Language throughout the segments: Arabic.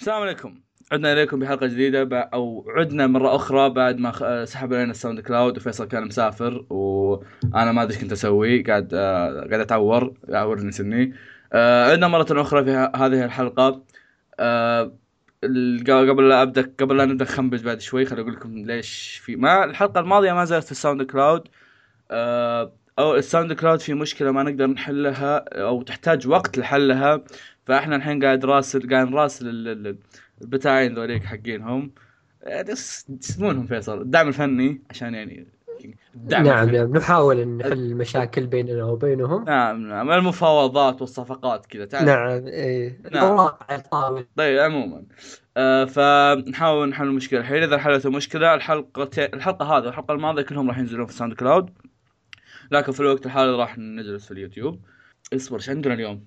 السلام عليكم عدنا إليكم بحلقة جديدة. أو عدنا مرة أخرى بعد ما. سحب علينا ال SoundCloud وفيصل كان مسافر وأنا ما أدري إيش كنت أسوي قاعد آه... قاعد أتعور يعورني سني آه... عدنا مرة أخرى في. هذه الحلقة آه... قبل لا أبدأ قبل لا نبدأ خنبج بعد شوي خليني أقول لكم ليش في ما الحلقة الماضية ما زالت في ال SoundCloud آه... أو ال SoundCloud في مشكلة ما نقدر نحلها أو تحتاج وقت لحلها فإحنا الحين قاعد راسل قاعد نراسل البتاعين ذوليك حقينهم. يسمونهم فيصل. الدعم الفني عشان يعني الدعم نعم الفني. نعم نحاول نحل المشاكل بيننا وبينهم. نعم نعم. المفاوضات والصفقات كذا تعرف نعم إيه. نعم. طيب عموما. آه فنحاول نحل المشكلة. الحين إذا حلت المشكلة الحلقة الحلقة هذه والحلقة الماضية كلهم راح ينزلون في SoundCloud. لكن في الوقت الحالي راح نجلس في اليوتيوب. اصبر إيش عندنا اليوم؟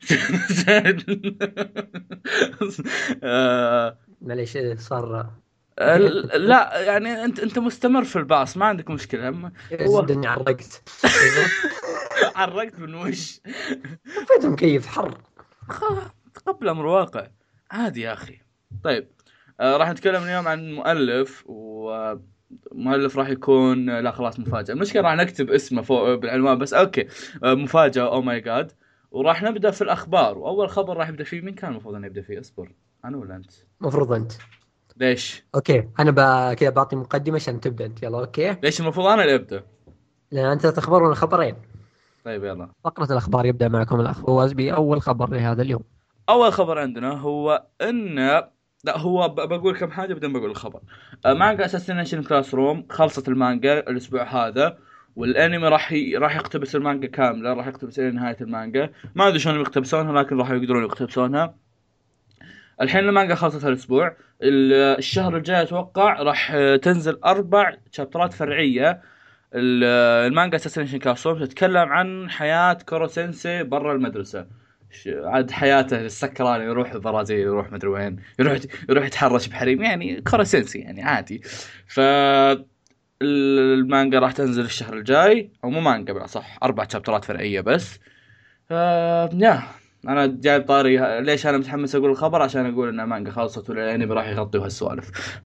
معليش صار. لا يعني أنت أنت مستمر في الباص ما عندك مشكلة. هو الدنيا عرقت. عرقت من وش؟ فيت مكيف حر. تقبل أمر واقع. عادي يا أخي. طيب آه راح نتكلم اليوم عن مؤلف ومؤلف راح يكون لا خلاص مفاجأة. المشكلة راح نكتب اسمه فوق بالعنوان بس okay. آه مفاجأة oh my god وراح نبدأ في الأخبار. وأول خبر راح يبدأ فيه مين كان المفروض انه يبدأ فيه؟ اصبر. أنا ولا أنت؟ المفروض أنت. ليش؟ okay. أنا ب... كذا بعطي مقدمة عشان تبدأ أنت. يلا okay. ليش المفروض أنا اللي أبدأ؟ لأن أنت تخبر ولا خبرين. طيب يلا. فقرة الأخبار يبدأ معكم الاخ فواز باول خبر لهذا اليوم. أول خبر عندنا هو إن لا هو بقول كم حاجة بعدين بقول الخبر. آه، مانجا Assassination Classroom خلصت المانجا الأسبوع هذا والأنمي راح ي... راح يقتبس المانجا كاملة راح يقتبس إلى نهاية المانجا. ما أدري شلون يقتبسونها لكن راح يقدرون يقتبسونها. الحين المانجا خلصت هالأسبوع. الشهر الجاي أتوقع راح تنزل أربع شابترات فرعية. المانجا Assassination Classroom تتكلم عن حياة كورو سينسي برا المدرسة. عاد حياته السكران يروح البرازيل يروح مدري وين يروح يروح يتحرش بحريم يعني كورو سينسي يعني عادي. ف المانجا راح تنزل الشهر الجاي أو مو مانجا صح أربع شابترات فرعية بس. آه يا أنا جايب طاري ليش أنا متحمس أقول الخبر؟ عشان أقول إن المانجا خلصت والانمي راح يغطي هالسوالف.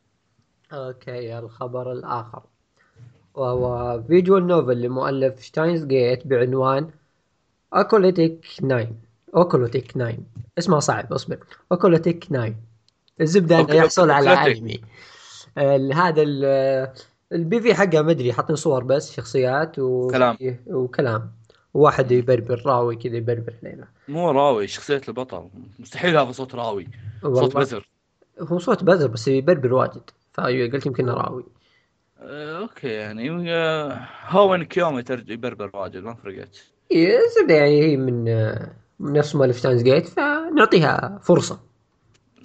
okay الخبر الآخر. وهو visual novel لمؤلف Steins Gate بعنوان Occultic 9 Occultic 9 اسمه صعب اصبر. Occultic 9 الزبدة إنه يحصل على انمي هذا ال PV حقها ما أدري حاطين صور بس شخصيات و... كلام. وكلام. وواحد يبربر راوي كذا يبربر علينا مو راوي شخصية البطل. مستحيل هذا صوت راوي. صوت بزر. هو صوت بزر بس يبربر واجد. فقلت يمكن راوي. أه okay يعني هو كيوم يبربر واجد ما فرقت. يعني هي من من نفس مال Steins Gate فنعطيها فرصة.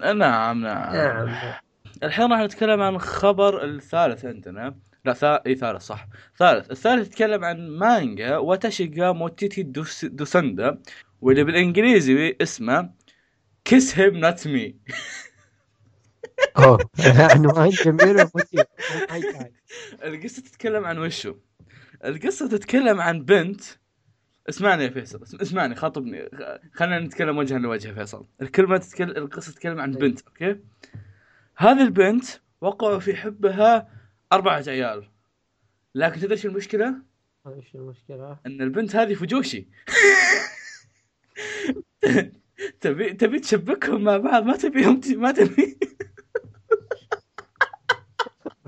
نعم نعم, نعم. الحين راح نتكلم عن الخبر الثالث عندنا. لا ثا... إي ثالث صح. ثالث. الثالث يتكلم عن مانجا واتاشيغا موتيتي دوس... دوسندا واللي بالإنجليزي اسمه Kiss Him Not Me أوه. عنوان جميل القصة تتكلم عن وشو؟ القصة تتكلم عن بنت اسمعني يا فيصل اسمعني خاطبني. خلينا نتكلم وجها لوجه فيصل. الكلمة تتكلم القصة تتكلم عن بنت أوكي؟ هذه البنت وقعوا في حبها أربعة عيال. لكن تدري المشكلة؟ إيش المشكلة؟ إن البنت هذه فجوشي. تبي تبي تشبكهم مع بعض؟ ما تبيهم ما تبي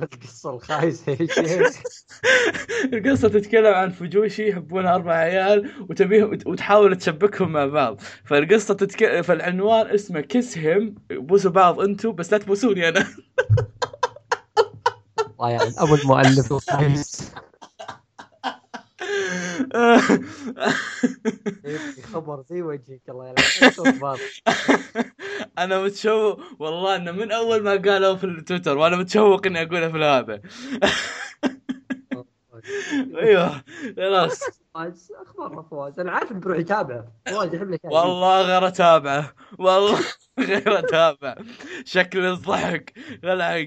القصة الخايسة يا شيخ القصة تتكلم عن فجوشي يحبون أربع عيال وتبيهم وتحاول تشبكهم مع بعض. فالقصة تتك... فالعنوان اسمه كسهم بوسوا بعض أنتم بس لا تبوسوني أنا. يعني أبو المؤلف. خبر زي وجهك الله يلعنك. أنا متشوق والله إنه من أول ما قالوا في التويتر وأنا متشوق إني اقولها في هذا. أيوه خلاص. أخبار فواز؟ أنا عارف بروح يتابعه فواز يحب لك والله غير اتابعه والله غير اتابعه شكل الضحك. غلعق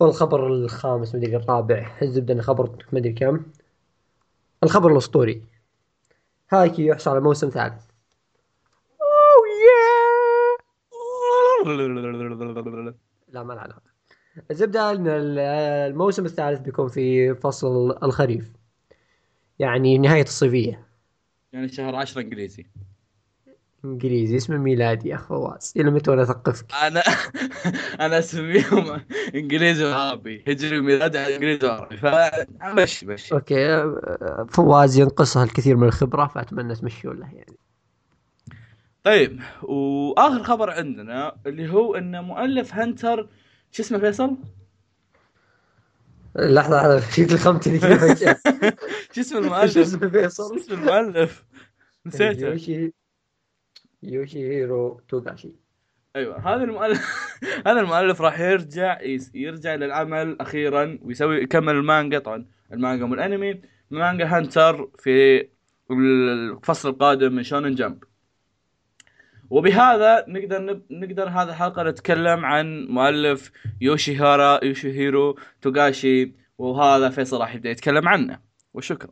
والخبر الخامس مدري الرابع الزبدة خبر مدري كم. الخبر الأسطوري. هايكي يحصل على موسم ثالث. اوه يا لا ما له علاقة. الزبدة إن ال- الموسم الثالث بيكون في فصل الخريف. يعني نهاية الصيفية. يعني شهر 10 إنجليزي. إنجليزي اسمه ميلادي يا فواز. إلى متى وأنا أثقفك؟ أنا أنا أسميهم إنجليزي وعربي. هجري وميلادي على إنجليزي وعربي. فمشي مشي أوكي أه، فواز ينقصها الكثير من الخبرة فأتمنى تمشوا له يعني. طيب وآخر خبر عندنا اللي هو إن مؤلف هنتر شو اسمه فيصل؟ لحظة لحظة فيصل لخمتني كذا. شو اسم شو المؤلف؟ شو فيصل؟ اسم المؤلف؟ نسيته. يوشي يوشيهيرو توغاشي. أيوه هذا المؤلف هذا المؤلف راح يرجع يس- يرجع للعمل أخيرا ويسوي يكمل المانجا. طبعا المانجا والانمي مانجا هانتر في الفصل القادم من شونن جمب. وبهذا نقدر نب... نقدر هذه الحلقة نتكلم عن مؤلف يوشيهارا يوشيهيرو توغاشي وهذا فيصل راح يبدأ يتكلم عنه. وشكرا.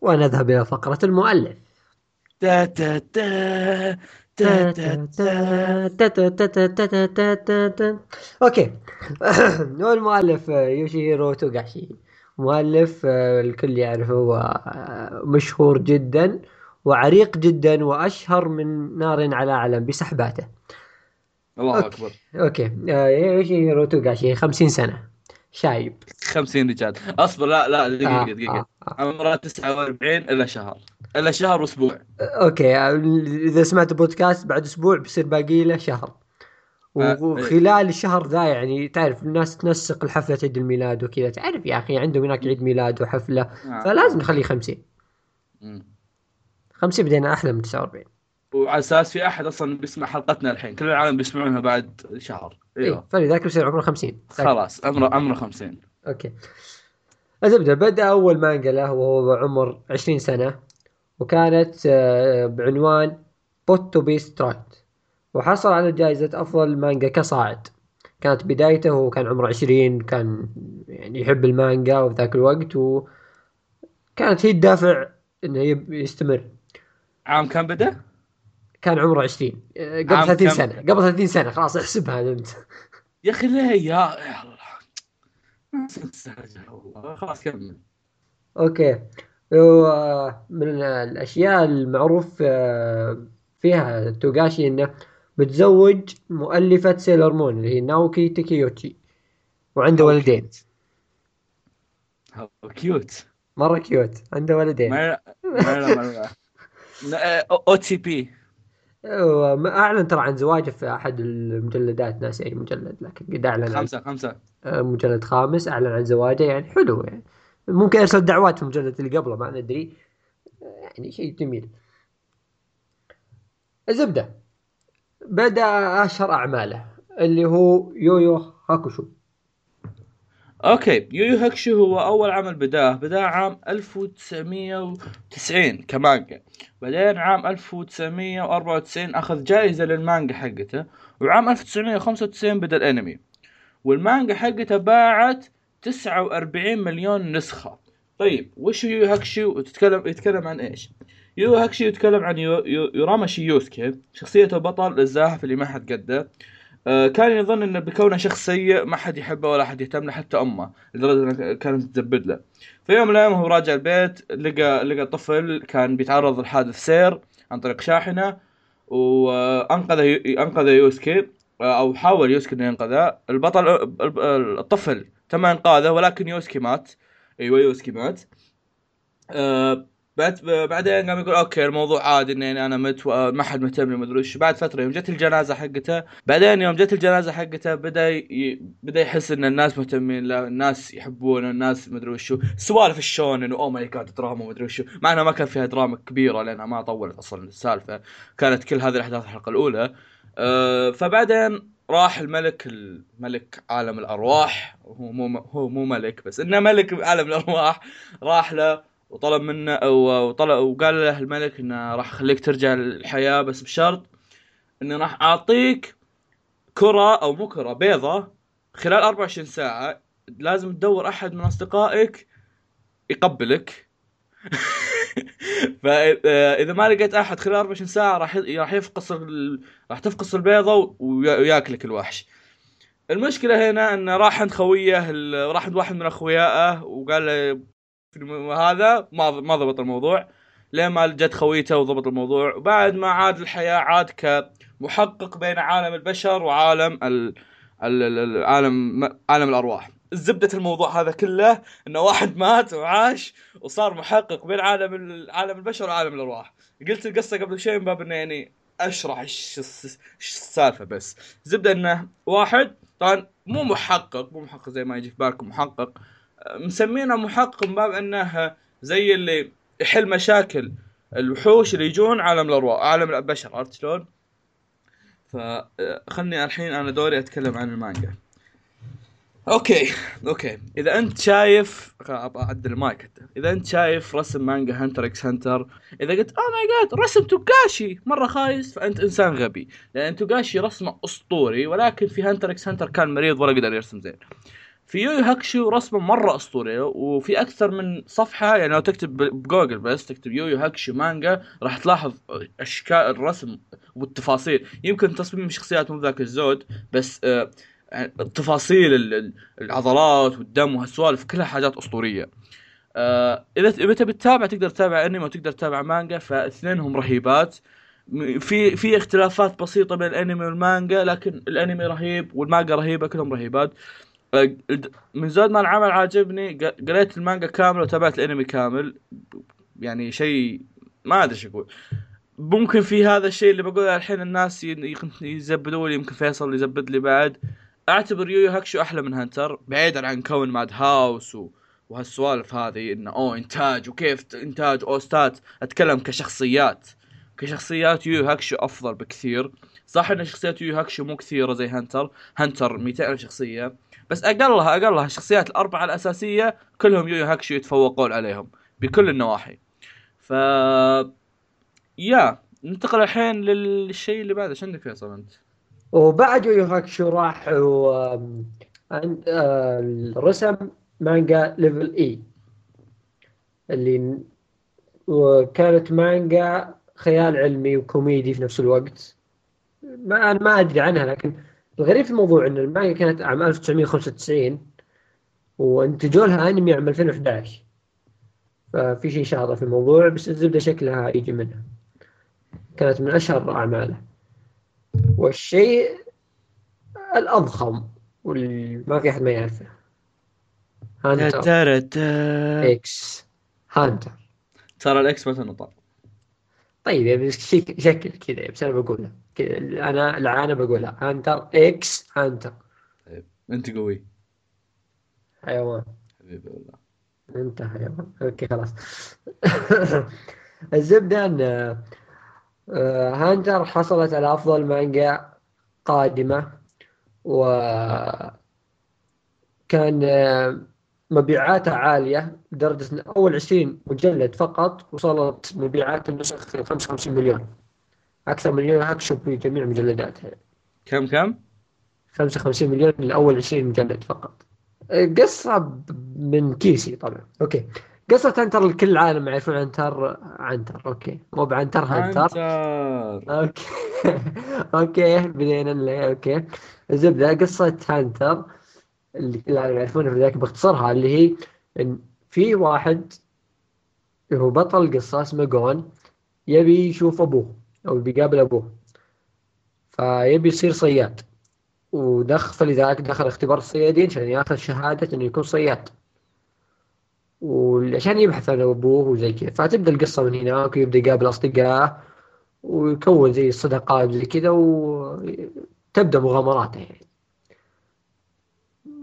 ونذهب إلى فقرة المؤلف. تا تا تا أوكي هو المؤلف آه، يوشيهيرو توغاشي مؤلف آه، الكل يعرفه هو آه، مشهور جدا وعريق جدا واشهر من نار على علم بسحباته الله. اكبر أوكي آه، يوشيهيرو توغاشي 50 سنه شايب 50 رجال اصبر لا لا دقيقه آه، دقيقه آه، آه. عمره 49 الا شهر إلا شهر وأسبوع. أوكي إذا سمعت بودكاست بعد أسبوع بيصير باقي له شهر. آه، وخلال الشهر ذا يعني تعرف الناس تنسق لحفله عيد الميلاد وكذا. تعرف يا أخي عندهم هناك عيد ميلاد وحفلة آه. فلازم نخليه 50 مم. 50 بدينا أحلى من 49 وعلى أساس في أحد أصلا بيسمع حلقتنا الحين. كل العالم بيسمعونها بعد شهر. أيوه أيوه. فلذلك بيصير عمره 50 خلاص عمره عمره 50 أوكي. الزبده بدأ أول مانجا له وهو عمر 20 سنة. وكانت آه، بعنوان بوت To Be Straight وحصل على جائزة أفضل مانجا كصاعد. كانت بدايته وهو كان عمره 20 كان يعني يحب المانجا وفي ذاك الوقت وكانت هي الدافع إنه يستمر. عام كم بدأ؟ كان عمره 20 آه، قبل عام 30 كم؟ سنة. قبل 30 سنة. خلاص احسبها أنت. يا أخي ليه يا الله. خلاص كمل. أوكي. ومن الأشياء المعروف آه، فيها توغاشي إنه متزوج مؤلفة سيلر مون اللي هي ناوكو تاكيوتشي وعنده. ولدين. cute. مرة cute عنده ولدين. ما OTP. واعلن ترى عن زواجه في أحد المجلدات ناس اي مجلد لكن قد أعلن عن خمسة خمسة. آه، مجلد خامس أعلن عن زواجه يعني حلو يعني. ممكن ارسل دعوات في المجلد اللي قبله ما ندري. يعني شيء جميل. الزبدة. بدأ أشهر أعماله اللي هو يويو هاكوشو. أوكي يويو هاكشو هو أول عمل بدأه. بدأه عام 1990 كمانجا. بعدين عام 1994 أخذ جائزة للمانجا حقته. وعام 1995 بدأ الأنمي. والمانجا حقته باعت 49 مليون نسخة. طيب وش يويو هاكشو تتكلم يتكلم عن إيش؟ يويو هاكشو يتكلم عن يو يو يوراميشي يوسكي شخصيته بطل الزاحف اللي ما حد قده. آه، كان يظن إنه بكونه شخص سيء ما حد يحبه ولا حد يهتم له حتى أمه لدرجة إنها كانت تزبد له. في يوم من الأيام وهو راجع البيت لقى لقى طفل كان بيتعرض لحادث سير عن طريق شاحنة وانقذ انقذ يوسكي آه، أو حاول يوسكي إنه ينقذه. البطل ال- الطفل تم انقاذه ولكن يوسكي مات. أيوه يوسكي مات. آه، بعد بعدين قام يقول أوكي الموضوع عادي إني أنا مت وما حد مهتم لي مدري وش بعد فترة يوم جت الجنازة حقته. بعدين يوم جت الجنازة حقته بدأ ي... بدأ يحس إن الناس مهتمين له الناس يحبونه الناس مدري وشو سوالف الشونن و oh my god دراما مدري وشو مع انها ما كان فيها دراما كبيرة لأنها ما طولت أصلا السالفة. كانت كل هذه الأحداث الحلقة الأولى. أه فبعدين راح الملك الملك عالم الأرواح. هو مو هو مو ملك بس إنه ملك عالم الأرواح. راح له وطلب منه وطلب وقال له الملك إنه راح أخليك ترجع للحياة بس بشرط اني راح أعطيك كرة أو مو كرة بيضة خلال 24 ساعة. لازم تدور أحد من أصدقائك يقبلك. فاذا ما لقيت أحد خلال 24 ساعة راح راح يفقص. راح تفقص البيضة ويا- وياكلك الوحش. المشكلة هنا انه راح عند خويه راح عند واحد من أخويائه وقال له هذا ما ما ضبط الموضوع. لين ما جت خويته وضبط الموضوع؟ وبعد ما عاد الحياة عاد كمحقق بين عالم البشر وعالم ال... ال- ال- ال- عالم عالم الأرواح. زبدة الموضوع هذا كله إنه واحد مات وعاش وصار محقق بين عالم ال- عالم البشر وعالم الأرواح. قلت القصة قبل شوي من باب إنه يعني أشرح إيش السالفة بس. زبدة إنه واحد طبعا مو محقق مو محقق زي ما يجي في بالكم محقق. مسمينه محقق من باب إنه زي اللي يحل مشاكل الوحوش اللي يجون عالم الأرواح عالم البشر عرفت شلون؟ فخلني الحين أنا دوري أتكلم عن المانجا. أوكي أوكي. إذا أنت شايف أبغى أعدل المايك حتى. إذا أنت شايف رسم مانجا هانتر إكس هانتر إذا قلت oh my god رسم توغاشي! مرة خايس فأنت إنسان غبي. لأن توغاشي رسمه أسطوري ولكن في هانتر إكس هانتر كان مريض ولا قدر يرسم زين. في يويو هاكشو رسمه مرة أسطوري وفي أكثر من صفحة يعني لو تكتب بجوجل بس تكتب يويو هاكشو مانجا راح تلاحظ أشكال الرسم والتفاصيل. يمكن تصميم الشخصيات مو ذاك الزود بس ال- العضلات والدم وهالسوالف كلها حاجات أسطورية. آه إذا إذا تبي تتابع تقدر تتابع أنمي وتقدر تتابع مانجا فاثنينهم رهيبات. في في اختلافات بسيطة بين الأنمي والمانجا لكن الأنمي رهيب والمانجا رهيبة كلهم رهيبات. آه، من زود ما العمل عاجبني قريت المانجا كامل وتابعت الأنمي كامل يعني شيء ما أدري إيش أقول ممكن في هذا الشيء اللي بقوله الحين الناس يزبدوا لي يمكن فيصل يزبد لي بعد أعتبر يويو هاكشو أحلى من هانتر بعيدا عن كون ماد هاوس و... وهالسوالف هذه إنه أوه إنتاج وكيف إنتاج أوستات. أتكلم كشخصيات. كشخصيات يويو هاكشو أفضل بكثير. صح إن شخصيات يويو هاكشو مو كثيرة زي هانتر. هانتر 200 شخصية. بس أقلها أقلها الشخصيات الأربعة الأساسية كلهم يويو هاكشو يتفوقون عليهم بكل النواحي. ف يا ننتقل الحين للشيء اللي بعده. إيش عندك فيصل أنت؟ وبعد يو يو هاكشو راح عند آه، رسم مانجا Level E. اللي وكانت مانجا خيال علمي وكوميدي في نفس الوقت. ما أنا ما أدري عنها لكن الغريب في الموضوع إن المانجا كانت عام 1995 وانتجوا لها أنمي عام 2011 ففي شيء شاطح في الموضوع بس الزبدة شكلها يجي منها. كانت من أشهر اعماله والشيء الأضخم واللي ما في أحد ما يعرفه. هانتر. إكس. هانتر. ترى ال x ما تنطق. طيب يعني شك- شكل كذا بس أنا بقولها كذا أنا لعانة بقولها Hunter. x. Hunter. أنت قوي. حيوان. حبيبي والله. أنت حيوان. okay خلاص. الزبدة أن Hunter حصلت على أفضل مانجا قادمة و كان آه، مبيعاتها عالية لدرجة أن أول 20 مجلد فقط وصلت مبيعات النسخ 55 مليون. أكثر من يو يو هاكشو في جميع مجلداتها. كم كم؟ 55 مليون لأول 20 مجلد فقط. قصة ب- من كيسي طبعا. okay. قصة عنتر الكل العالم يعرفون عنتر عنتر okay. مو بعنتر Hunter okay. okay بدينا okay. الزبده قصة Hunter اللي كل العالم يعرفونها في ذاك باختصارها اللي هي إن في واحد هو بطل القصة اسمه جون يبي يشوف أبوه أو بيقابل أبوه. فيبي يصير صياد. ودخل فلذلك دخل اختبار الصيادين عشان ياخذ شهادة إنه يكون صياد. وعشان يبحث عن أبوه وزي كذا. فتبدأ القصة من هناك ويبدا يقابل اصدقائه ويكون زي الصداقات زي كذا وتبدأ مغامراته يعني.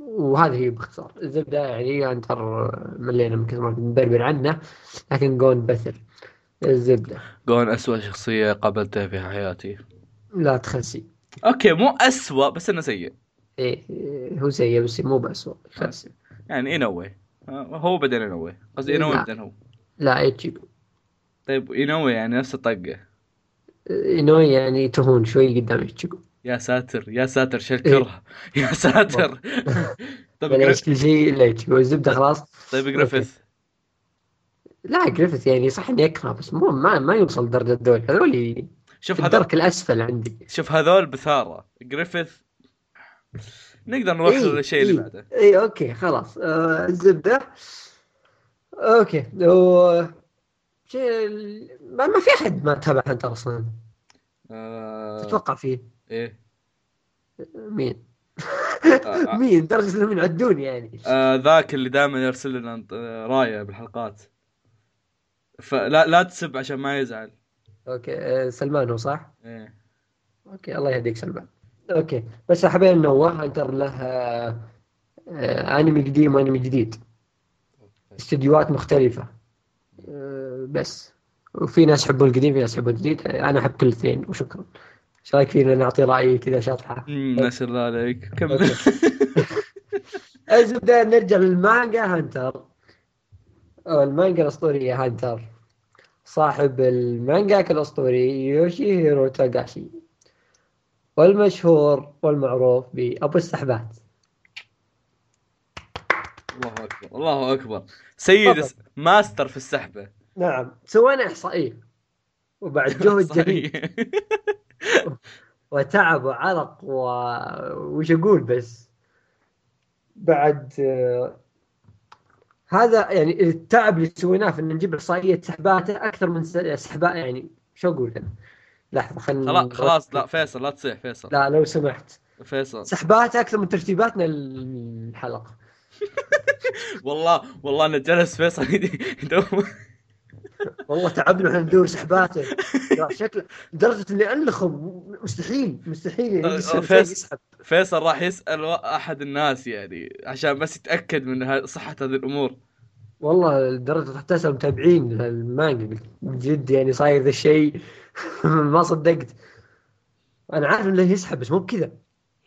وهذه هي باختصار. الزبدة يعني انتر ملينا من كثر ما نبربر عنه لكن جون بثر الزبدة. جون أسوأ شخصية قابلتها في حياتي. لا تخسي. okay مو أسوأ بس إنه سيء. إيه إيه، هو سيء بس مو بأسوأ خسي يعني انوي هو بعدين انوي قصدي انوي. بعدين هو. لا ايتشيجو طيب انوي يعني نفس الطقة. إنوي يعني تهون شوي قدام ايتشيجو يا ساتر يا ساتر شو الكره يا ساتر. طيب كل شيء إلا ايتشيجو الزبدة خلاص. طيب جريفيث لا جريفيث يعني صح اني اكره بس مو ما ما يوصل لدرجه ذول هذول شوف هذول الدرك الأسفل عندي. شوف هذول بثارة. جريفيث نقدر نروح إيه، للشيء اللي إيه. بعده. اي okay خلاص. آه الزبدة. okay. و شيء ما, ما في أحد ما تابع Hunter أصلا. آه... تتوقع فيه؟ إيه. مين؟ آه، مين؟ درجة انهم يعدون يعني. آه ذاك اللي دائما يرسل لنا آه، رايه بالحلقات. فلا لا تسب عشان ما يزعل. okay آه سلمان هو صح؟ إيه. okay الله يهديك سلمان. okay. بس حبينا ننوه Hunter له آه أنمي قديم وأنمي جديد. استديوهات مختلفة. آه بس. وفي ناس يحبون القديم في ناس يحبون الجديد أنا أحب كل الاثنين وشكرا. إيش رأيك فينا نعطي رايي كذا شطحة أمم، ما شاء الله عليك. كمل. okay. الزبدة نرجع للمانجا Hunter. المانجا الأسطورية Hunter. صاحب المانجا الأسطوري يوشي هيرو تاغاشي والمشهور والمعروف بأبو السحبات. الله أكبر الله أكبر. سيد. الس- ماستر في السحبة. نعم سوينا إحصائية. وبعد جهد صحيح. وتعب وعرق و... وش أقول بس. بعد هذا يعني التعب اللي سويناه في ان نجيب إحصائية سحباته أكثر من س- سحبات يعني شو أقول أنا لحظة خلنا خلاص خلاص لا فيصل لا تصيح فيصل. لا لو سمحت. فيصل. سحبات أكثر من ترتيباتنا الحلقة. والله والله أنا جلس فيصل يدور. والله تعبنا إحنا ندور سحباته. شكله لدرجة إني الخم مستحيل مستحيل يعني أه، يسحب. فيصل. فيصل راح يسأل أحد الناس يعني عشان بس يتأكد من صحة هذه الأمور. والله لدرجة حتى اسال متابعين المانجا جد يعني صاير ذا الشيء. ما صدقت. أنا عارف إنه يسحب بس مو بكذا.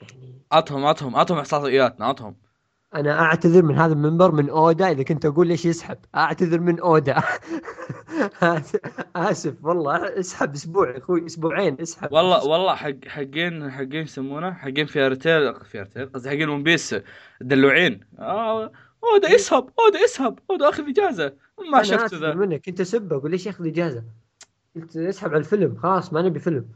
يعني عطهم عطهم عطهم احصائياتنا عطهم أنا أعتذر من هذا المنبر من أودا إذا كنت أقول ليش يسحب. أعتذر من أودا. آسف والله اسحب أسبوع أخوي أسبوعين اسحب. والله والله حق حقين حقين يسمونه حقين Fairy Tail Fairy Tail قصدي حقين One Piece دلوعين. آه أودا يسحب أودا يسحب أودا أخذ إجازة. ما شفت ذا. منك كنت أسبه أقول ليش ياخذ إجازة؟ قلت اسحب على الفيلم خلاص ما نبي فيلم.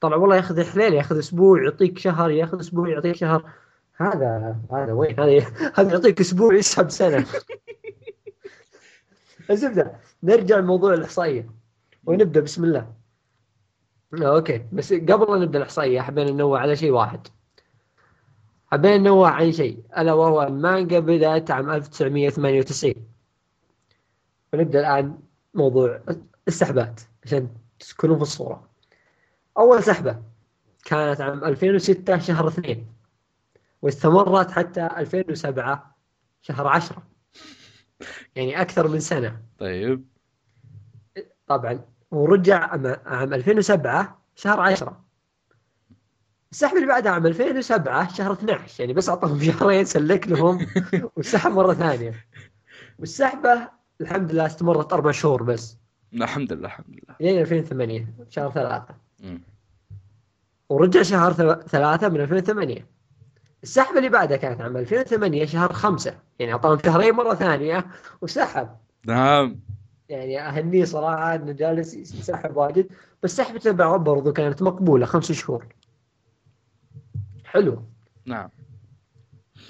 طلع والله ياخذ حليل ياخذ أسبوع يعطيك شهر ياخذ أسبوع يعطيك شهر. هذا هذا وين؟ هذا هذا يعطيك أسبوع يسحب سنة. الزبده نرجع لموضوع الإحصائية. ونبدأ بسم الله. آه، okay. بس قبل لا نبدأ الإحصائية حبينا ننوه على شيء واحد. حبينا ننوه عن شيء. ألا وهو المانجا بدات عام 1998 ونبدأ الآن موضوع السحبات. عشان تكونوا في الصورة. أول سحبة كانت عام 2006 شهر 2 واستمرت حتى 2007 شهر 10 يعني أكثر من سنة. طيب. طبعا ورجع عام عام 2007 شهر 10 السحب اللي بعدها عام 2007 شهر 12 يعني بس اعطاهم شهرين سلك لهم وسحب مرة ثانية. والسحبة الحمد لله استمرت أربع شهور بس. الحمد لله الحمد لله. لين 2008 شهر ثلاثة. مم. ورجع شهر ثل- ثلاثة من 2008 السحبة اللي بعدها كانت عام 2008 شهر خمسة. يعني أعطاهم شهرين مرة ثانية وسحب. نعم. يعني أهنيه صراحة إنه جالس يسحب واجد. بس سحبته بعض برضو كانت مقبولة خمس شهور. حلو. نعم.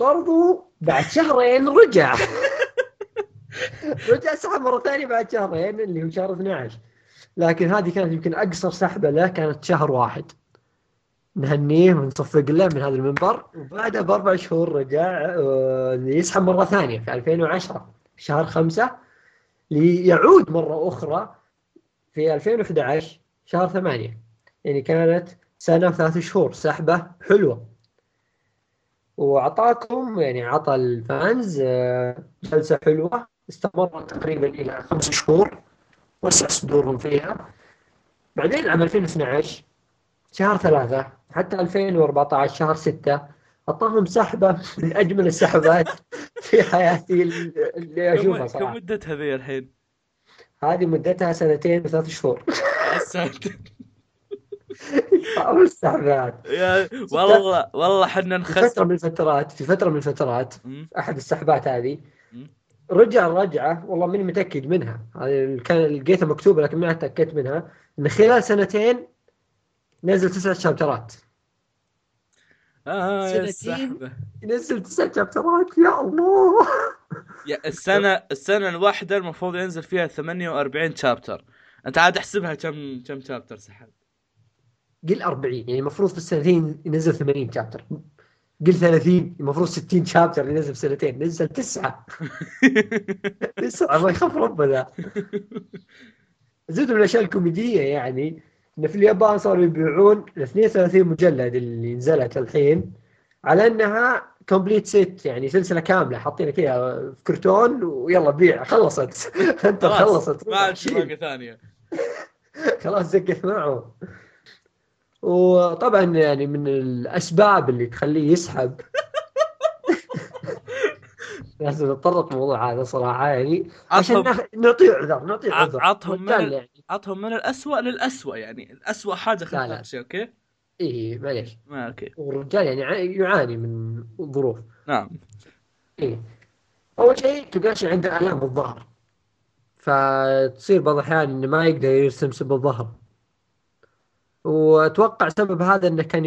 برضو بعد شهرين رجع. رجع سحب مرة ثانية بعد شهرين اللي هو شهر 12 لكن هذه كانت يمكن أقصر سحبة له كانت شهر واحد. نهنيه ونصفق له من هذا المنبر. وبعدها بأربع شهور رجع آه، يسحب مرة ثانية في 2010 شهر خمسة ليعود مرة أخرى في 2011 شهر ثمانية. يعني كانت سنة وثلاث شهور سحبة حلوة. وأعطاكم يعني عطى الفانز آه، جلسة حلوة. استمرت تقريبا إلى خمس شهور وسع صدورهم فيها بعدين عام 2012 شهر ثلاثة حتى 2014 شهر ستة أعطاهم سحبة من أجمل السحبات في حياتي اللي أشوفها كم كم صراحة مدتها ذي الحين؟ هذه مدتها سنتين وثلاث شهور أول السحبات والله والله حنا في فترة نخسر من الفترات في فترة من الفترات. أحد السحبات هذه. رجع رجعه والله ماني متأكد منها. هذه كان لقيتها مكتوبة لكن ما تاكدت منها. ان خلال سنتين نزل تسع شابترات. آه يا سنتين. ينزل تسع شابترات يا الله. يا السنة السنة الواحدة المفروض ينزل فيها 48 شابتر. أنت عاد أحسبها كم كم شابتر سحب قل 40 يعني المفروض في السنتين ينزل 80 شابتر. قل 30 المفروض 60 شابتر ينزل سنتين نزل تسعة. تسعه ما يخاف ربنا. زود من الأشياء الكوميدية يعني. إن في اليابان صاروا يبيعون ال 32 مجلد اللي نزلت الحين على إنها complete set يعني سلسلة كاملة حاطينها كذا في كرتون ويلا بيع خلصت. أنت خلصت. ما عاد ثانية. خلاص زقت معه. وطبعا يعني من الأسباب اللي تخليه يسحب. لازم نتطرق الموضوع هذا صراحة يعني عشان نعطيه عذر نعطيه ع- عذر. عطهم من ال- يعني. عطهم من الأسوأ للأسوأ يعني لا، لا. خلف شيء okay؟ إيه معليش. ما okay. والرجال يعني يع- يعاني من ظروف. نعم. إيه. أول شيء تلقاه عنده آلام بالظهر فتصير بعض الأحيان إنه ما يقدر يرسم بالظهر وأتوقع سبب هذا إنه كان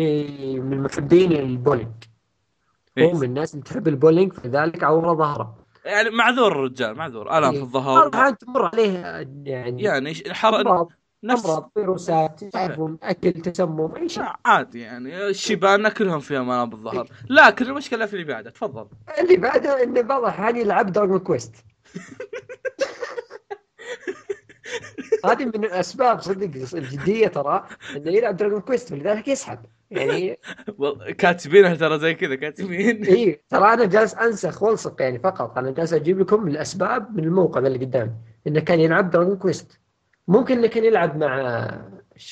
من محبين البولينج. هو إيه. من الناس اللي تحب البولينج فلذلك عور ظهره. يعني معذور الرجال معذور آلام في إيه. بعض الظهر تمر عليه يعني يعني امراض نفس امراض فيروسات تعرفون أكل تسمم أي شيء. عادي يعني. الشيبان كلهم فيهم آلام بالظهر. لكن المشكلة في اللي بعده. تفضل. اللي بعده انه بعض الأحيان يلعب Dragon Quest هذه من الأسباب صدق الجدية ترى إنه يلعب Dragon Quest فلذلك يسحب. يعني كاتبينها ترى زي كذا كاتبين. إي ترى أنا جالس انسخ والصق يعني فقط. أنا جالس أجيب لكم الأسباب من الموقع اللي قدامي إنه كان يلعب Dragon Quest ممكن إنه كان يلعب مع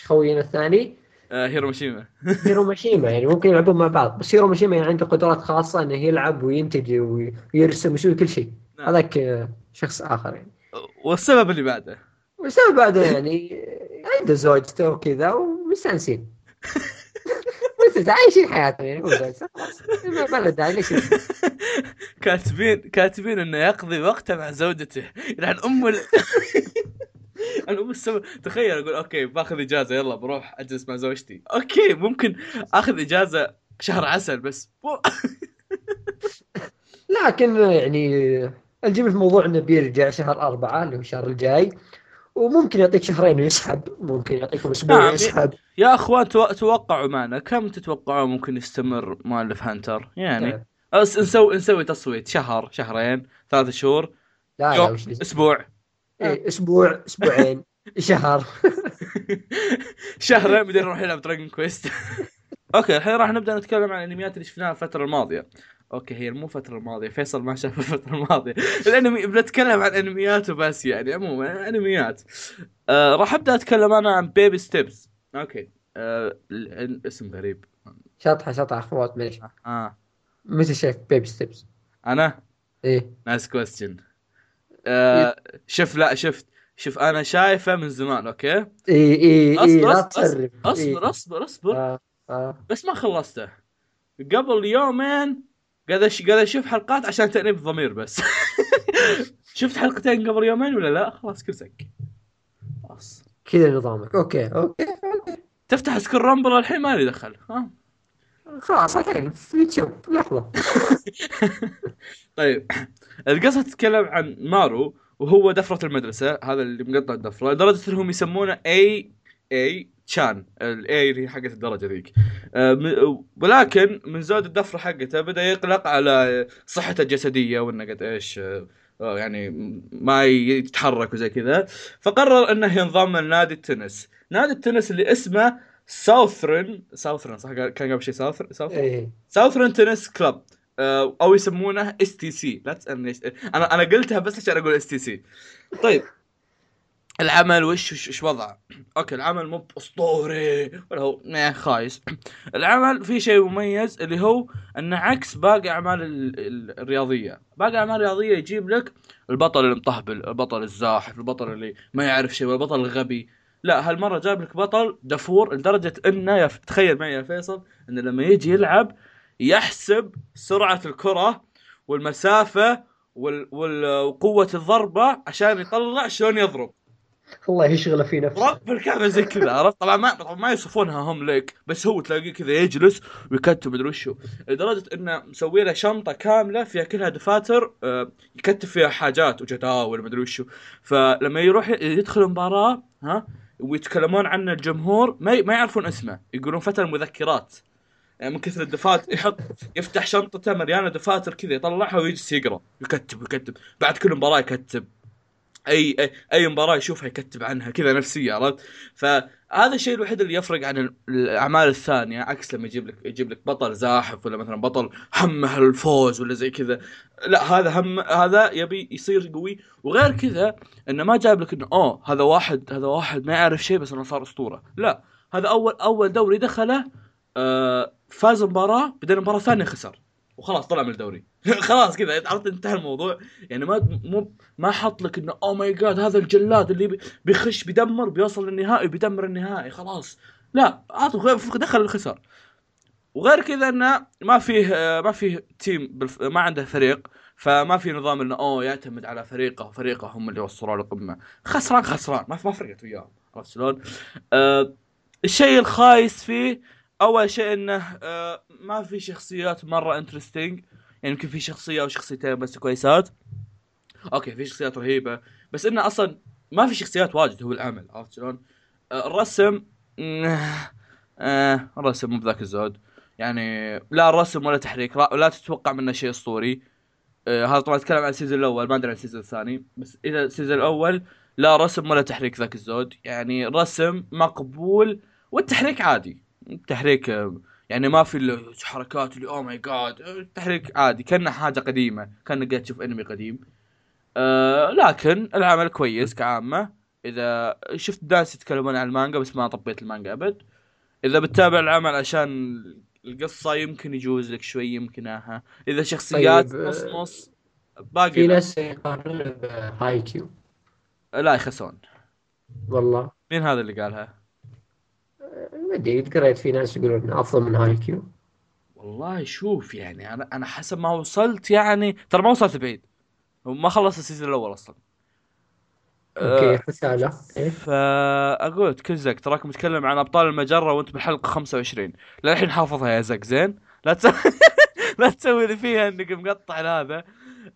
خوينا الثاني. آه هيرو ماشيما هيرو ماشيما يعني ممكن يلعبون مع بعض. بس هيرو ماشيما يعني عنده قدرات خاصة إنه يلعب وينتج ويرسم ويسوي كل شيء. نعم. هذاك آه، شخص آخر يعني. والسبب اللي بعده. والسبب بعده يعني عنده زوجته وكذا ومستانسين. بس عايشين حياتهم يعني ما- له داعي ليش؟ كاتبين كاتبين إنه يقضي وقته مع زوجته. يعني ام ال... الأم السبب تخيل أقول okay باخذ إجازة يلا بروح أجلس مع زوجتي. okay ممكن آخذ إجازة شهر عسل بس. لكن يعني الجميل في الموضوع إنه بيرجع شهر أربعة اللي هو الشهر الجاي. وممكن يعطيك شهرين ويسحب ممكن يعطيكم أسبوع نعم. ويسحب. يا اخوان تو- توقعوا معنا. كم تتوقعون ممكن يستمر مؤلف Hunter؟ يعني نعم. أس نسوي نسوي تصويت. شهر شهرين ثلاث شهور لا لا أسبوع. إيه، أسبوع أسبوعين شهر. شهرين بعدين نروح نلعب Dragon Quest okay الحين راح نبدأ نتكلم عن الانميات اللي شفناها الفترة الماضية. okay هي مو الفترة الماضية فيصل ما شاف الفترة الماضية. الانمي بنتكلم عن انميات وبس يعني عموما انميات. آه راح أبدأ أتكلم أنا عن Baby Steps okay. آه ال- اسم غريب. شطحة شطحة أخوات معليش آه متى شايف Baby Steps أنا؟ إيه. nice question آه شوف لا شفت. شوف أنا شايفه من زمان okay؟ أصبر، إيه لا أصبر، تسرب. أصبر أصبر أصبر. آه. آه. بس ما خلصته. قبل يومين قاعد قاعد أشوف حلقات عشان تأنيب الضمير بس. شفت حلقتين قبل يومين ولا لا؟ خلاص كل سك. خلاص. كذا نظامك. okay okay. تفتح School Rumble الحين ما لي دخل ها؟ خلاص الحين. في يوتيوب. لحظة. طيب. القصة تتكلم عن مارو وهو دفرة المدرسة هذا اللي مقطع الدفرة لدرجة إنهم يسمونه A A-chan ال A اللي هي حقت الدرجة ذيك. آه، ولكن من زود الدفرة حقته بدأ يقلق على صحته الجسدية وإنه قد إيش آه، آه، يعني ما يتحرك وزي كذا. فقرر إنه ينضم لنادي التنس. نادي التنس اللي اسمه Southern Southern صح؟ كان قبل شيء Southern Southern Southern Tennis Club أو يسمونه STC لا تسالني أنا أنا قلتها بس عشان أقول STC طيب. العمل وش وش, وش وضعه؟ أوكي العمل مو اسطوري ولا هو خايس. العمل فيه شيء مميز اللي هو إنه عكس باقي أعمال ال- ال- الرياضية. باقي أعمال الرياضيه يجيب لك البطل المطهبل البطل الزاحف البطل اللي ما يعرف شيء والبطل الغبي. لا هالمرة جاب لك بطل دفور لدرجة إنه يا ف- تخيل معي يا فيصل إنه لما يجي يلعب يحسب سرعة الكرة والمسافة وال... وال... وقوة الضربة عشان يطلع شلون يضرب. الله يشغله في نفسه رب الكعبة زي كذا عرفت؟ طبعا ما طبعا ما يوصفونها هم لك بس هو تلاقيه كذا يجلس ويكتب مدري وشو لدرجة إنه مسوي له شنطة كاملة فيها كلها دفاتر آه، يكتب فيها حاجات وجداول مدري وشو فلما يروح يدخل مباراه ها ويتكلمون عنه الجمهور ما ما يعرفون اسمه يقولون فتى المذكرات. يعني من كثر الدفاتر يحط يفتح شنطته مليانة دفاتر كذا يطلعها ويجلس يقرأ يكتب يكتب. بعد كل مباراة يكتب. أي أي, أي مباراة يشوفها يكتب عنها كذا نفسية عرفت؟ فهذا الشيء الوحيد اللي يفرق عن ال- الأعمال الثانية عكس لما يجيب لك يجيب لك بطل زاحف ولا مثلا بطل همه الفوز ولا زي كذا. لا هذا هم هذا يبي يصير قوي. وغير كذا إنه ما جاب لك إنه أوه هذا واحد هذا واحد ما يعرف شيء بس إنه صار أسطورة. لا هذا أول أول دوري دخله آه فاز مباراه بعدين مباراه ثانية خسر. وخلاص طلع من الدوري. خلاص كذا عرفت انتهى الموضوع. يعني ما مو ما حط لك إنه oh my God هذا الجلاد اللي بي- بيخش بيدمر بيوصل للنهائي بيدمر النهائي خلاص. لا عطوا دخل الخسر وغير كذا إنه ما فيه آه، ما فيه team. ما عنده فريق فما في نظام إنه اوه يعتمد على فريقه وفريقه هم اللي وصلوا للقمه خسران خسران. ما ما فرقت وياهم عرفت شلون؟ آه الشيء الخايس فيه أول شيء إنه آه ما في شخصيات مرة interesting يعني يمكن في شخصية أو شخصيتين بس كويسات. okay في شخصيات رهيبة. بس إنه أصلا ما في شخصيات واجد هو العمل عرفت شلون؟ آه الرسم آه الرسم مو بذاك الزود. يعني لا رسم ولا تحريك لا, تتوقع منه شيء أسطوري. هذا طبعا أتكلم عن ال season الأول ما أدري عن ال season الثاني. بس إذا ال season الأول لا رسم ولا تحريك ذاك الزود. يعني رسم مقبول والتحريك عادي. التحريك آه، يعني ما في حركات اللي oh my God التحريك عادي كأنه حاجة قديمة كانك قاعد تشوف انمي قديم. آه لكن العمل كويس كعامة. إذا شفت ناس يتكلمون عن المانجا بس ما طبيت المانجا أبد. إذا بتتابع العمل عشان القصة يمكن يجوز لك شوي يمكن أها إذا شخصيات طيب، نص آه، نص باقي في لا. ناس يقارنون بهاي كيو لا يخسون والله. مين هذا اللي قالها؟ ما أدري قريت في ناس يقولون أفضل من هاي كيو والله شوف يعني أنا أنا حسب ما وصلت يعني ترى ما وصلت بعيد. ما خلص ال season الأول أصلا. okay آه، رسالة إيه. فأقول لك زك تراك متكلم عن أبطال المجرة وأنت بالحلقة 25 للحين حافظها يا زك زين؟ لا تسوي لا تسوي لي فيها إنك مقطع هذا.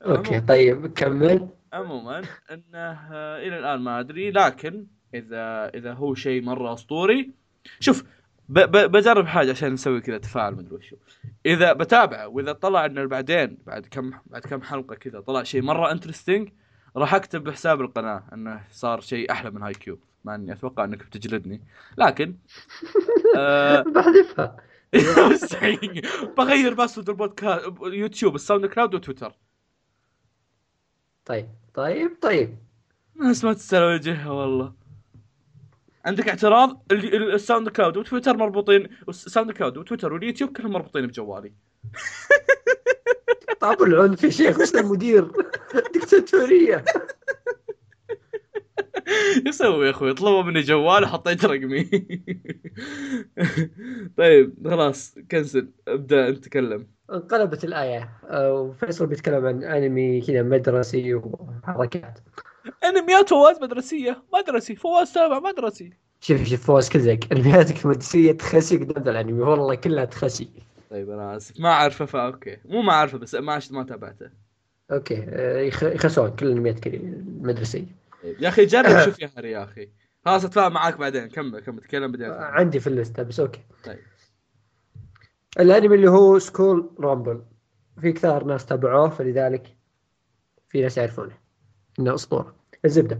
okay طيب كمل. عموما إنه آه، إلى الآن ما أدري لكن إذا إذا هو شيء مرة أسطوري شوف ب ب بجرب حاجة عشان نسوي كذا تفاعل مدري وشو. إذا بتابعه وإذا طلع إنه بعدين بعد كم بعد كم حلقة كذا طلع شيء مرة interesting راح أكتب بحساب القناة إنه صار شيء أحلى من هاي كيو مع إني أتوقع إنك بتجلدني. لكن آه بحذفها مستحيل. بغير password البودكاست يوتيوب الساوند كلاود وتويتر. طيب طيب طيب. ناس ما تستاهل وجهها والله. عندك اعتراض؟ ال- ال- الساوند كلاود وتويتر مربوطين الساوند كلاود وتويتر واليوتيوب كلهم مربوطين بجوالي. طاب العنف يا شيخ وش المدير؟ دكتاتورية. يسوي يا أخوي طلبوا مني جوال وحطيت رقمي. طيب خلاص cancel ابدأ انت تكلم انقلبت الآية آه، وفيصل بيتكلم عن أنمي كذا مدرسي وحركات. أنميات فواز مدرسية مدرسي فواز تابع مدرسي. شوف شوف فواز كذلك أنمياتك مدرسية تخسي قدام ذا الأنمي والله كلها تخسي. طيب أنا آسف. ما أعرفه فا okay. مو ما أعرفه بس ما ما تابعته. okay آه، يخ- يخسون كل الأنميات كذا مدرسية طيب. يا أخي جرب شوف يا هري يا أخي. خلاص أتفاهم معاك بعدين. كمل كمل تكلم بعدين. آه، عندي في ال list ة بس okay. طيب. الأنمي اللي هو School Rumble في كثار ناس تابعوه فلذلك في ناس يعرفونه. إنه أسطورة. الزبدة.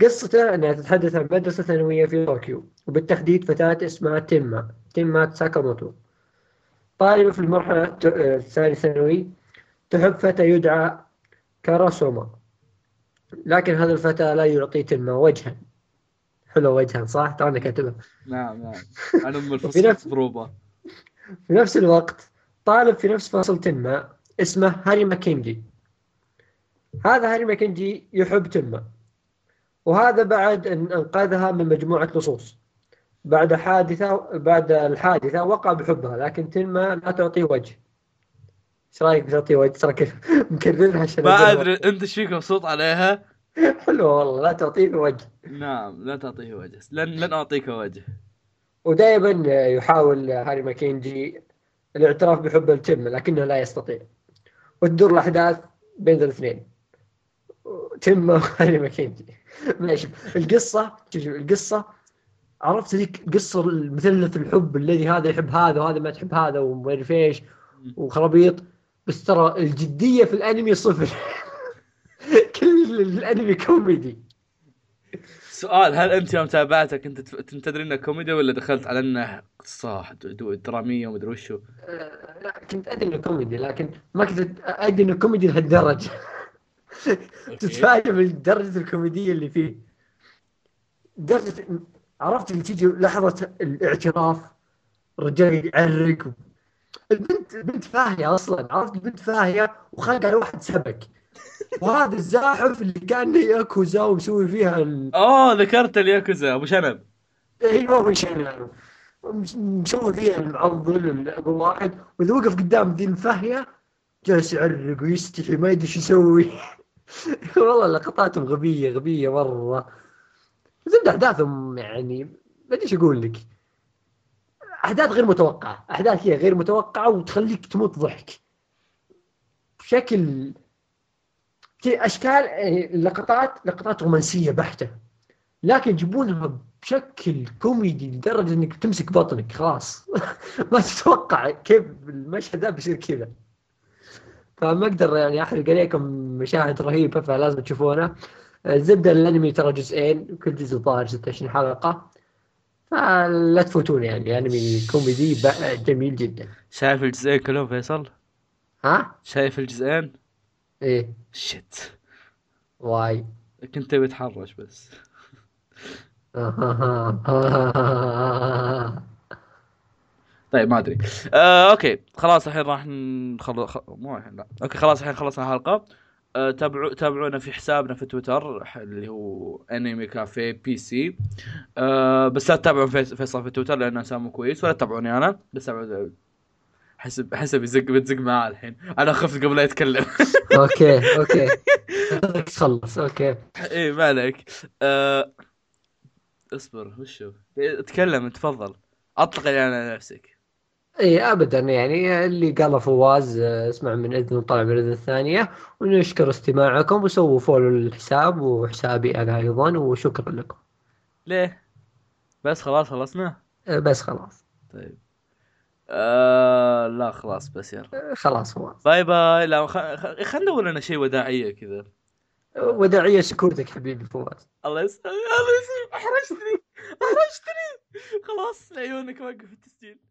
قصته أنها تتحدث عن مدرسة ثانوية في طوكيو وبالتحديد فتاة اسمها تيما تيما ساكاموتو طالبة في آه، الثانية ثانوي تحب فتى يدعى كاراسوما لكن هذا الفتى لا يعطي تيما وجها. حلو وجها صح؟ ترى كاتبها. نعم نعم. أنا أم الفصل نفس- ضروبه في نفس الوقت طالب في نفس فصل ما اسمه هاري ماكينجي. هذا هاري ماكينجي يحب تما وهذا بعد أن أنقذها من مجموعة لصوص. بعد حادثة بعد الحادثة وقع بحبها لكن تما لا تعطيه وجه. إيش رأيك بتعطيه وجه؟ ترى مكررها عشان ما أدري أنت إيش فيك مبسوط عليها. حلوة والله لا تعطيه وجه. نعم لا تعطيه وجه. لن لن أعطيك وجه. ودائما يحاول هاري ماكينجي الاعتراف بحب التم لكنه لا يستطيع. وتدور الأحداث بين الاثنين. تم وهاري ماكينجي. ماشي. القصة شوف القصة. عرفت ذيك قصة مثلث الحب الذي هذا يحب هذا وهذا ما تحب هذا وما اعرف إيش وخرابيط. بس ترى الجدية في الأنمي صفر. كل الأنمي كوميدي. سؤال هل أنت يوم تف- كنت تدري انه كوميدي ولا دخلت على انه قصه درامية ومدري وشو؟ آه، لا كنت أدري انه كوميدي لكن ما كنت أدري انه كوميدي لهالدرجة. تتفاجئ من درجه الكوميدية اللي فيه. درجه عرفت اللي تيجي لحظة الاعتراف الرجال يعرق. البنت البنت فاهية أصلا. عرفت؟ البنت فاهية وخلق على واحد سبك. وهذا الزاحف اللي كان ياكوزا ومسوي فيها ال... اوه ذكرت الياكوزا أبو شنب. أيوه أنا مش- مسوي فيها المعضل ابو واحد. وإذا وقف قدام ذي الفهيه جالس يعرق ويستحي ما يدري شو يسوي. والله لقطاتهم غبية غبية مرة. زبدة أحداثهم يعني ما أدري أقول لك. أحداث غير متوقعة أحداث هي غير متوقعة وتخليك تموت ضحك. بشكل في أشكال يعني لقطات لقطات رومانسية بحتة. لكن يجيبونها بشكل كوميدي لدرجة إنك تمسك بطنك خلاص. ما تتوقع كيف المشهد ده بيصير كذا. فما أقدر يعني أحرق عليكم مشاهد رهيبة فلازم تشوفونها الزبدة الأنمي ترى جزئين كل جزء ظاهر 26 حلقة. فلا تفوتون يعني انمي كوميدي جميل جدا. شايف الجزئين كلهم فيصل؟ ها؟ شايف الجزئين؟ إيه. shit why. كنت تبي تحرش بس. طيب ما أدري. آه، okay. خلاص الحين راح نخلص خ... مو الحين لا. okay خلاص الحين خلصنا الحلقة. آه، تابعوا تابعونا في حسابنا في تويتر اللي هو Anime Cafe PC آه، بس لا تتابعون فيص- فيصل في تويتر لأنه سامو كويس ولا تتابعوني أنا. بس تابعوا حسب حسب يزق بتزق معاه الحين. أنا خفت قبل لا يتكلم. أوكي أوكي. تخلص okay. إيه ما عليك. آه... اصبر وشو تكلم تفضل. أطلق يعني على نفسك. اي ابدا. يعني اللي قاله فواز آه، اسمع من إذن وطلع من الإذن الثانية ونشكر استماعكم وسووا follow للحساب وحسابي أنا أيضا وشكرا لكم. ليه؟ بس خلاص خلصنا؟ آه، بس خلاص. طيب. آه... لا خلاص بس يلا. آه، خلاص فواز. bye bye. لا خ... خ... خلنا نقول لنا شيء وداعية كذا. وداعية سكوتك حبيبي فواز. الله يسلمك الله يسلمك. أحرجتني. أحرجتني. خلاص عيونك وقف التسجيل.